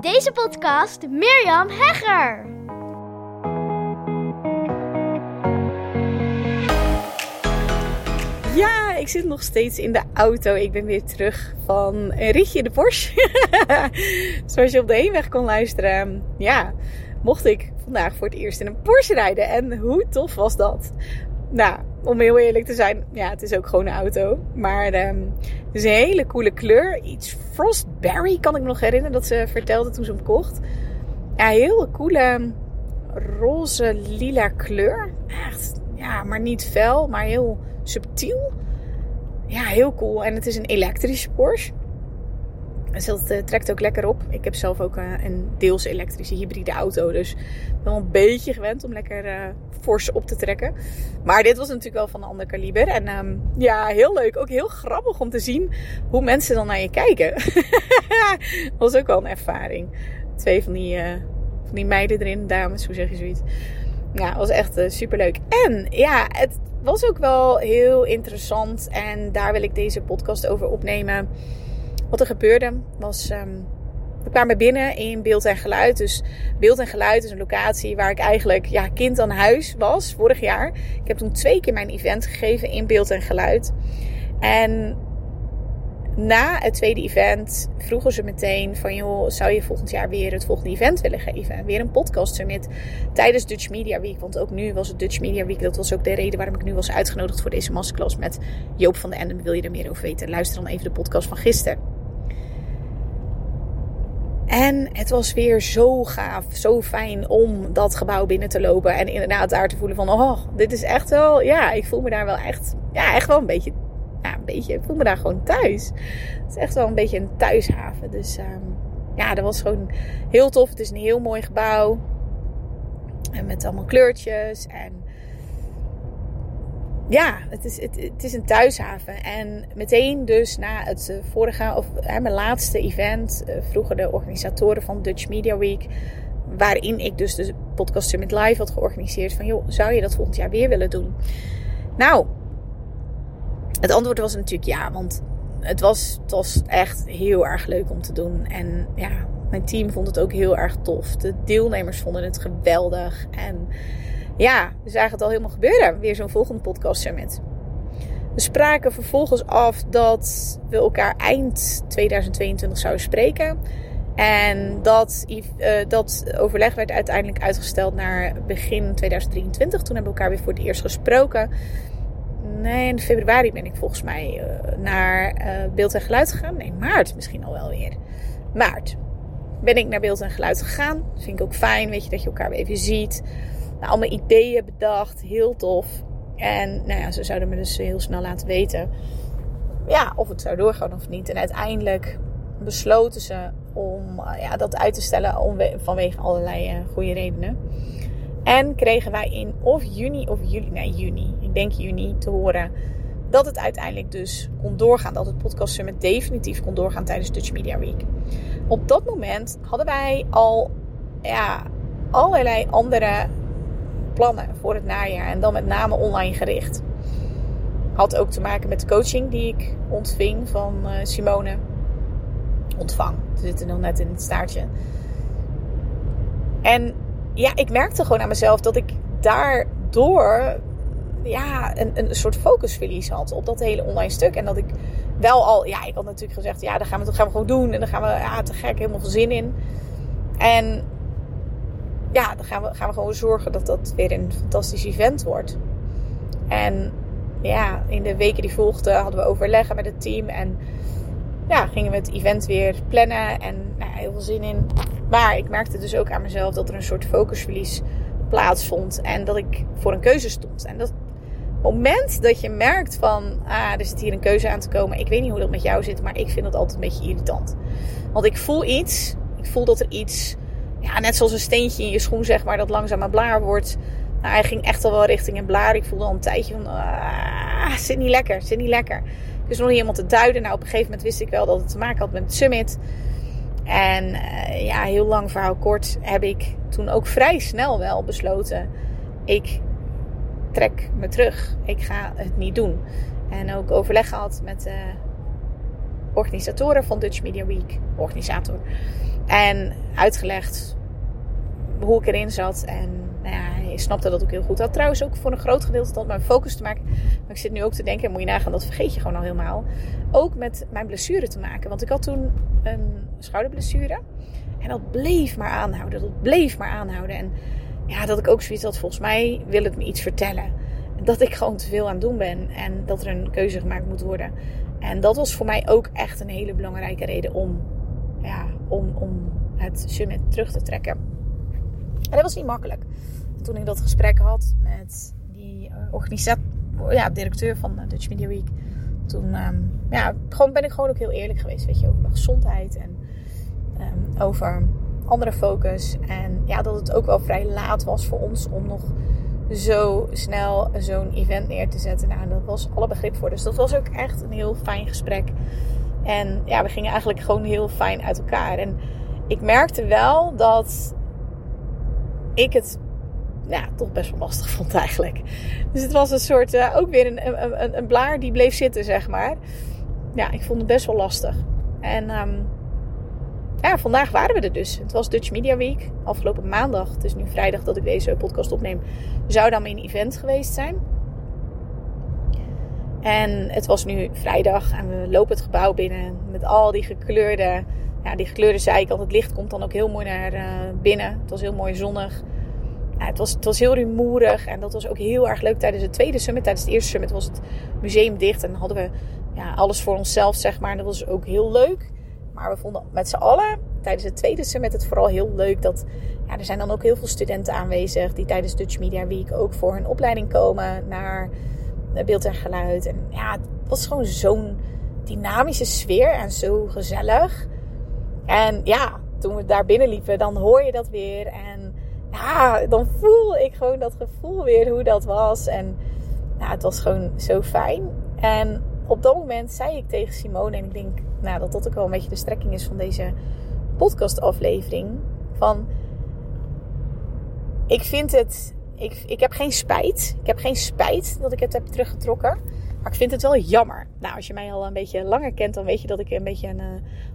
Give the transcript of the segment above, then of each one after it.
Deze podcast Mirjam Hegger. Ja, ik zit nog steeds in de auto. Ik ben weer terug van een ritje in de Porsche. Zoals je op de heenweg kon luisteren. Ja, mocht ik vandaag voor het eerst in een Porsche rijden. En hoe tof was dat? Nou, om heel eerlijk te zijn, ja, het is ook gewoon een auto. Maar um, het is een hele coole kleur. Iets Frostberry kan ik me nog herinneren dat ze vertelde toen ze hem kocht. Ja, heel coole roze lila kleur. Echt, ja, maar niet fel, maar heel subtiel. Ja, heel cool. En het is een elektrische Porsche. Dus dat uh, trekt ook lekker op. Ik heb zelf ook uh, een deels elektrische hybride auto. Dus wel een beetje gewend om lekker uh, fors op te trekken. Maar dit was natuurlijk wel van een ander kaliber. En um, ja, heel leuk. Ook heel grappig om te zien hoe mensen dan naar je kijken. was ook wel een ervaring. Twee van die, van die meiden erin, dames, hoe zeg je zoiets. Ja, was echt super leuk. En ja, het was ook wel heel interessant. En daar wil ik deze podcast over opnemen. Wat er gebeurde was. Um, we kwamen binnen in beeld en geluid. Dus beeld en geluid is een locatie waar ik eigenlijk ja, kind aan huis was vorig jaar. Ik heb toen twee keer mijn event gegeven in beeld en geluid. En na het tweede event vroegen ze meteen van joh, zou je volgend jaar weer het volgende event willen geven? Weer een podcast summit tijdens Dutch Media Week. Want ook nu was het Dutch Media Week. Dat was ook de reden waarom ik nu was uitgenodigd voor deze masterclass met Joop van den Ende. Wil je er meer over weten? Luister dan even de podcast van gisteren. En het was weer zo gaaf, zo fijn om dat gebouw binnen te lopen. En inderdaad daar te voelen van, oh, dit is echt wel, ja, ik voel me daar wel echt, ja, echt wel een beetje, ja, een beetje, ik voel me daar gewoon thuis. Het is echt wel een beetje een thuishaven. Dus um, ja, dat was gewoon heel tof. Het is een heel mooi gebouw. En met allemaal kleurtjes en ja, het is, het, is een thuishaven. En meteen dus na het vorige, of hè, mijn laatste event, uh, vroegen de organisatoren van Dutch Media Week, waarin ik dus de podcast Summit Live had georganiseerd, van joh, zou je dat volgend jaar weer willen doen? Nou, het antwoord was natuurlijk ja, want het was, het was echt heel erg leuk om te doen. En ja, mijn team vond het ook heel erg tof. De deelnemers vonden het geweldig. En ja, we zagen het al helemaal gebeuren. Weer zo'n volgende podcast summit. We spraken vervolgens af dat we elkaar eind 2022 zouden spreken. En dat, uh, dat overleg werd uiteindelijk uitgesteld naar begin 2023. Toen hebben we elkaar weer voor het eerst gesproken. Nee, in februari ben ik volgens mij uh, naar uh, beeld en geluid gegaan. Nee, maart misschien al wel weer. Maart ben ik naar beeld en geluid gegaan. Vind ik ook fijn, weet je, dat je elkaar weer even ziet. Nou, allemaal ideeën bedacht. Heel tof. En nou ja, ze zouden me dus heel snel laten weten. Ja, of het zou doorgaan of niet. En uiteindelijk besloten ze om uh, ja, dat uit te stellen vanwege allerlei uh, goede redenen. En kregen wij in of juni of juli, nee juni, ik denk juni, te horen dat het uiteindelijk dus kon doorgaan. Dat het podcast summit definitief kon doorgaan tijdens Dutch Media Week. Op dat moment hadden wij al ja, allerlei andere plannen voor het najaar. En dan met name online gericht. Had ook te maken met de coaching die ik ontving van uh, Simone. Ontvang. We zitten nog net in het staartje. En ja, ik merkte gewoon aan mezelf dat ik daardoor ja, een, een soort focusverlies had op dat hele online stuk. En dat ik wel al, ja, ik had natuurlijk gezegd, ja, dan gaan we het gaan we gewoon doen. En dan gaan we, ja, te gek, helemaal veel zin in. En ja, dan gaan we, gaan we gewoon zorgen dat dat weer een fantastisch event wordt. En ja, in de weken die volgden hadden we overleggen met het team. En ja, gingen we het event weer plannen. En nou, heel veel zin in. Maar ik merkte dus ook aan mezelf dat er een soort focusverlies plaatsvond. En dat ik voor een keuze stond. En dat moment dat je merkt van, ah, er zit hier een keuze aan te komen. Ik weet niet hoe dat met jou zit, maar ik vind dat altijd een beetje irritant. Want ik voel iets. Ik voel dat er iets ja, net zoals een steentje in je schoen, zeg maar, dat langzaam een blaar wordt. Nou, hij ging echt al wel richting een blaar. Ik voelde al een tijdje van, ah, zit niet lekker, zit niet lekker. Dus nog niet helemaal te duiden. Nou, op een gegeven moment wist ik wel dat het te maken had met het summit. En uh, ja, heel lang verhaal kort heb ik toen ook vrij snel wel besloten. Ik trek me terug. Ik ga het niet doen. En ook overleg gehad met de organisatoren van Dutch Media Week. Organisator. En uitgelegd hoe ik erin zat. En nou ja, hij snapte dat ook heel goed. Had trouwens ook voor een groot gedeelte tot mijn focus te maken. Maar ik zit nu ook te denken, moet je nagaan, dat vergeet je gewoon al helemaal. Ook met mijn blessure te maken. Want ik had toen een schouderblessure. En dat bleef maar aanhouden. Dat bleef maar aanhouden. En ja, dat ik ook zoiets had, volgens mij wil het me iets vertellen. Dat ik gewoon te veel aan het doen ben. En dat er een keuze gemaakt moet worden. En dat was voor mij ook echt een hele belangrijke reden om, ja, om, om het summit terug te trekken. En dat was niet makkelijk. Toen ik dat gesprek had met die uh, organisatie, ja, directeur van Dutch Media Week. Toen um, ja, gewoon, ben ik gewoon ook heel eerlijk geweest. Weet je, over mijn gezondheid en um, over andere focus. En ja, dat het ook wel vrij laat was voor ons om nog zo snel zo'n event neer te zetten. Nou, dat was alle begrip voor. Dus dat was ook echt een heel fijn gesprek. En ja, we gingen eigenlijk gewoon heel fijn uit elkaar. En ik merkte wel dat ik het toch best wel lastig vond eigenlijk. Dus het was een soort, uh, ook weer een, een, een, blaar die bleef zitten, zeg maar. Ja, ik vond het best wel lastig. En um, ja, vandaag waren we er dus. Het was Dutch Media Week. Afgelopen maandag, het is nu vrijdag dat ik deze podcast opneem, zou dan mijn event geweest zijn. En het was nu vrijdag en we lopen het gebouw binnen met al die gekleurde, ja, die gekleurde zijkant. Het licht komt dan ook heel mooi naar uh, binnen. Het was heel mooi zonnig. Ja, het, was, het was heel rumoerig en dat was ook heel erg leuk tijdens de tweede summit. Tijdens het eerste summit was het museum dicht en hadden we ja, alles voor onszelf, zeg maar. Dat was ook heel leuk. Maar we vonden met z'n allen tijdens het tweede summit het vooral heel leuk dat ja, er zijn dan ook heel veel studenten aanwezig die tijdens Dutch Media Week ook voor hun opleiding komen naar beeld en geluid. En ja, het was gewoon zo'n dynamische sfeer en zo gezellig. En ja, toen we daar binnen liepen, dan hoor je dat weer. En ja, dan voel ik gewoon dat gevoel weer hoe dat was. En ja, het was gewoon zo fijn. En op dat moment zei ik tegen Simone, en ik denk nou, dat dat ook wel een beetje de strekking is van deze podcastaflevering. Van, ik vind het, ik, ik heb geen spijt. Ik heb geen spijt dat ik het heb teruggetrokken. Maar ik vind het wel jammer. Nou, als je mij al een beetje langer kent, dan weet je dat ik een beetje een uh,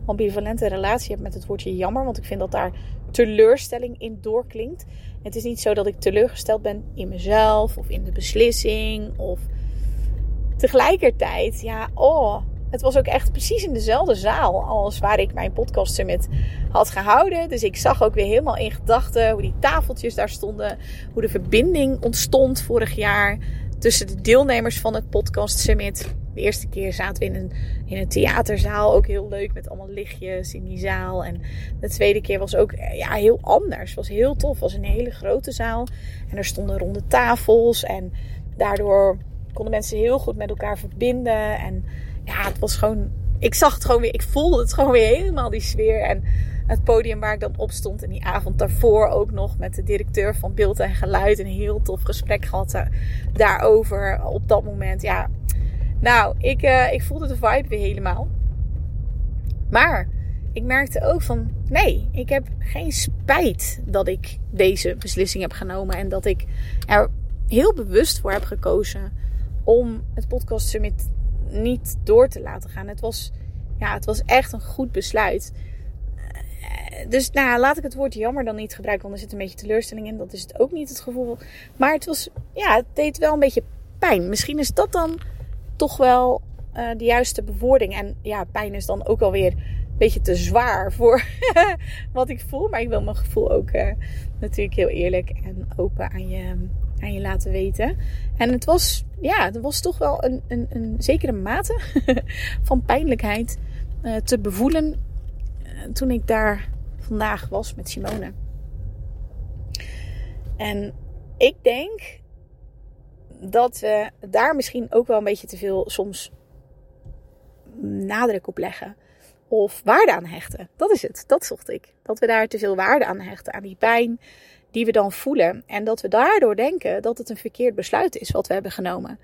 ambivalente relatie heb met het woordje jammer. Want ik vind dat daar teleurstelling in doorklinkt. Het is niet zo dat ik teleurgesteld ben in mezelf of in de beslissing. Of tegelijkertijd, ja, oh, het was ook echt precies in dezelfde zaal als waar ik mijn podcast summit had gehouden. Dus ik zag ook weer helemaal in gedachten hoe die tafeltjes daar stonden. Hoe de verbinding ontstond vorig jaar tussen de deelnemers van het podcast summit. De eerste keer zaten we in een, in een theaterzaal. Ook heel leuk met allemaal lichtjes in die zaal. En de tweede keer was ook ja, heel anders. Was heel tof. Was een hele grote zaal. En er stonden ronde tafels. En daardoor konden mensen heel goed met elkaar verbinden. En ja, het was gewoon. Ik zag het gewoon weer. Ik voelde het gewoon weer helemaal die sfeer. En het podium waar ik dan op stond. En die avond daarvoor ook nog met de directeur van Beeld en Geluid. Een heel tof gesprek gehad eh, daarover op dat moment. Ja, nou, ik, uh, ik voelde de vibe weer helemaal. Maar ik merkte ook van nee, ik heb geen spijt dat ik deze beslissing heb genomen. En dat ik er heel bewust voor heb gekozen om het podcast summit niet door te laten gaan. Het was, ja, het was echt een goed besluit. Eh, dus nou, laat ik het woord jammer dan niet gebruiken, want er zit een beetje teleurstelling in. Dat is het ook niet het gevoel. Maar het was, ja, het deed wel een beetje pijn. Misschien is dat dan toch wel uh, de juiste bewoording. En ja, pijn is dan ook alweer een beetje te zwaar voor wat ik voel. Maar ik wil mijn gevoel ook uh, natuurlijk heel eerlijk en open aan je, aan je laten weten. En het was, ja, het was toch wel een, een, een zekere mate van pijnlijkheid uh, te bevoelen uh, toen ik daar vandaag was met Simone. En ik denk dat we daar misschien ook wel een beetje te veel soms nadruk op leggen. Of waarde aan hechten. Dat is het. Dat zocht ik. Dat we daar te veel waarde aan hechten. Aan die pijn die we dan voelen. En dat we daardoor denken dat het een verkeerd besluit is wat we hebben genomen.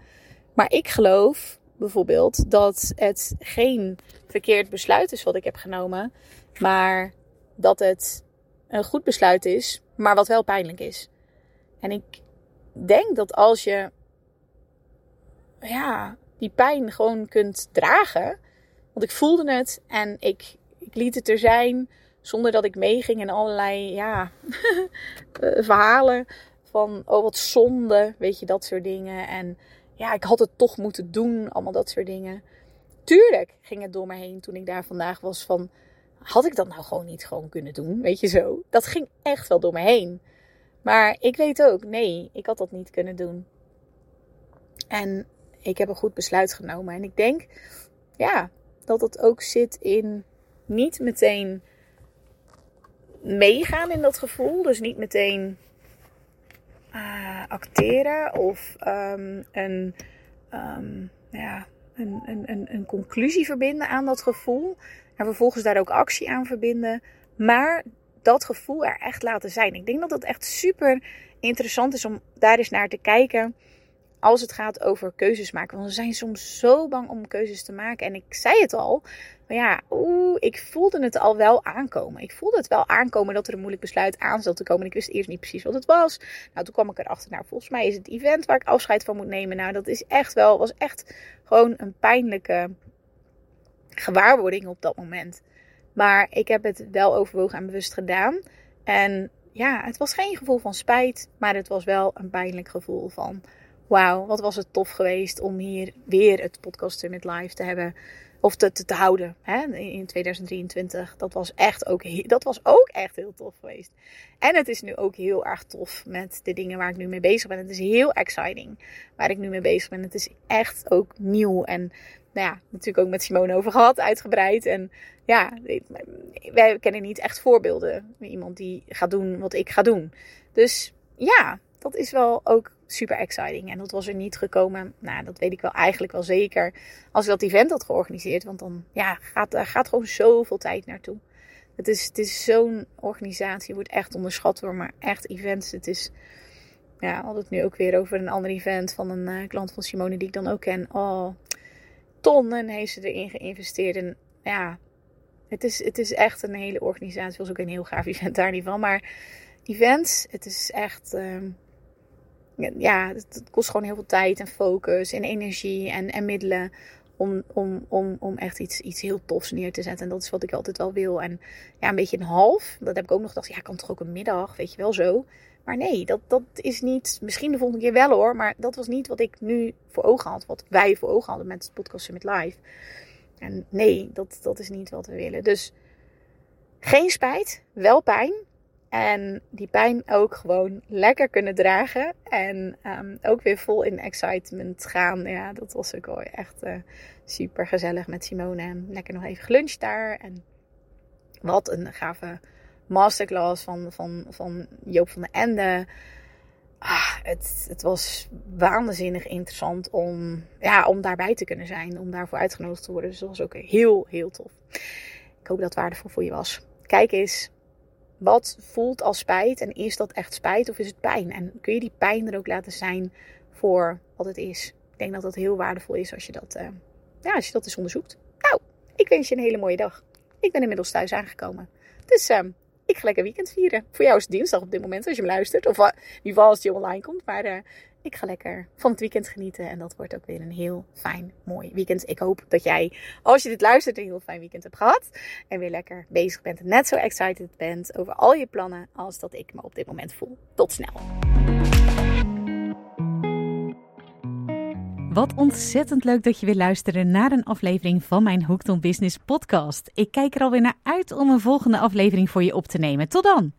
Maar ik geloof bijvoorbeeld dat het geen verkeerd besluit is wat ik heb genomen. Maar dat het een goed besluit is, maar wat wel pijnlijk is. En ik denk dat als je ja, die pijn gewoon kunt dragen. Want ik voelde het en ik, ik liet het er zijn Zonder dat ik meeging in allerlei ja, eh, verhalen van oh wat zonde, weet je, dat soort dingen. En ja, ik had het toch moeten doen, allemaal dat soort dingen. Tuurlijk ging het door me heen toen ik daar vandaag was van, had ik dat nou gewoon niet gewoon kunnen doen, weet je zo. Dat ging echt wel door me heen. Maar ik weet ook, nee, ik had dat niet kunnen doen. En ik heb een goed besluit genomen. En ik denk, ja, dat het ook zit in niet meteen meegaan in dat gevoel. Dus niet meteen uh, acteren of um, een, um, ja, een, een, een, conclusie verbinden aan dat gevoel. En vervolgens daar ook actie aan verbinden. Maar dat gevoel er echt laten zijn. Ik denk dat het echt super interessant is om daar eens naar te kijken als het gaat over keuzes maken. Want we zijn soms zo bang om keuzes te maken. En ik zei het al. Maar ja, oeh, ik voelde het al wel aankomen. Ik voelde het wel aankomen dat er een moeilijk besluit aan zat te komen. Ik wist eerst niet precies wat het was. Nou, toen kwam ik erachter. Nou, volgens mij is het event waar ik afscheid van moet nemen. Nou, dat is echt wel, was echt gewoon een pijnlijke gewaarwording op dat moment. Maar ik heb het wel overwogen en bewust gedaan. En ja, het was geen gevoel van spijt, maar het was wel een pijnlijk gevoel van wauw, wat was het tof geweest om hier weer het podcast met live te hebben. Of te, te, houden hè, in 2023. Dat was, echt ook, dat was ook echt heel tof geweest. En het is nu ook heel erg tof met de dingen waar ik nu mee bezig ben. Het is heel exciting waar ik nu mee bezig ben. Het is echt ook nieuw. En nou ja, natuurlijk ook met Simone over gehad, uitgebreid. En ja, wij kennen niet echt voorbeelden. Iemand die gaat doen wat ik ga doen. Dus ja, dat is wel ook super exciting. En dat was er niet gekomen. Nou, dat weet ik wel eigenlijk wel zeker. Als ik dat event had georganiseerd. Want dan ja, gaat, daar gaat gewoon zoveel tijd naartoe. Het is, het is zo'n organisatie. Wordt echt onderschat door maar echt events. Het is. Ja, hadden het nu ook weer over een ander event van een uh, klant van Simone die ik dan ook ken. Oh, tonnen heeft ze erin geïnvesteerd. En ja, het is, het is echt een hele organisatie. Het was ook een heel gaaf event daar niet van. Maar events, het is echt. Uh, ja, het, kost gewoon heel veel tijd en focus en energie en, en middelen om, om, om, om echt iets, iets heel tofs neer te zetten. En dat is wat ik altijd wel wil. En ja, een beetje een half. Dat heb ik ook nog gedacht. Ja, kan toch ook een middag, weet je wel zo. Maar nee, dat, dat is niet. Misschien de volgende keer wel hoor. Maar dat was niet wat ik nu voor ogen had. Wat wij voor ogen hadden met het Podcast Summit Live. En nee, dat, dat is niet wat we willen. Dus geen spijt, wel pijn. En die pijn ook gewoon lekker kunnen dragen. En um, ook weer vol in excitement gaan. Ja, dat was ook wel echt uh, super gezellig met Simone. En lekker nog even geluncht daar. En wat een gave masterclass van, van, van Joop van den Ende. Ah, het, het was waanzinnig interessant om, ja, om daarbij te kunnen zijn. Om daarvoor uitgenodigd te worden. Dus dat was ook heel, heel tof. Ik hoop dat het waardevol voor je was. Kijk eens wat voelt als spijt en is dat echt spijt of is het pijn? En kun je die pijn er ook laten zijn voor wat het is? Ik denk dat dat heel waardevol is als je dat, uh, ja, als je dat eens onderzoekt. Nou, ik wens je een hele mooie dag. Ik ben inmiddels thuis aangekomen. Dus uh, ik ga lekker weekend vieren. Voor jou is het dinsdag op dit moment als je me luistert. Of uh, in ieder geval als die online komt. Maar uh, ik ga lekker van het weekend genieten. En dat wordt ook weer een heel fijn, mooi weekend. Ik hoop dat jij, als je dit luistert, een heel fijn weekend hebt gehad. En weer lekker bezig bent en net zo excited bent over al je plannen als dat ik me op dit moment voel. Tot snel. Wat ontzettend leuk dat je weer luisterde naar een aflevering van mijn Hooked on Business podcast. Ik kijk er alweer naar uit om een volgende aflevering voor je op te nemen. Tot dan!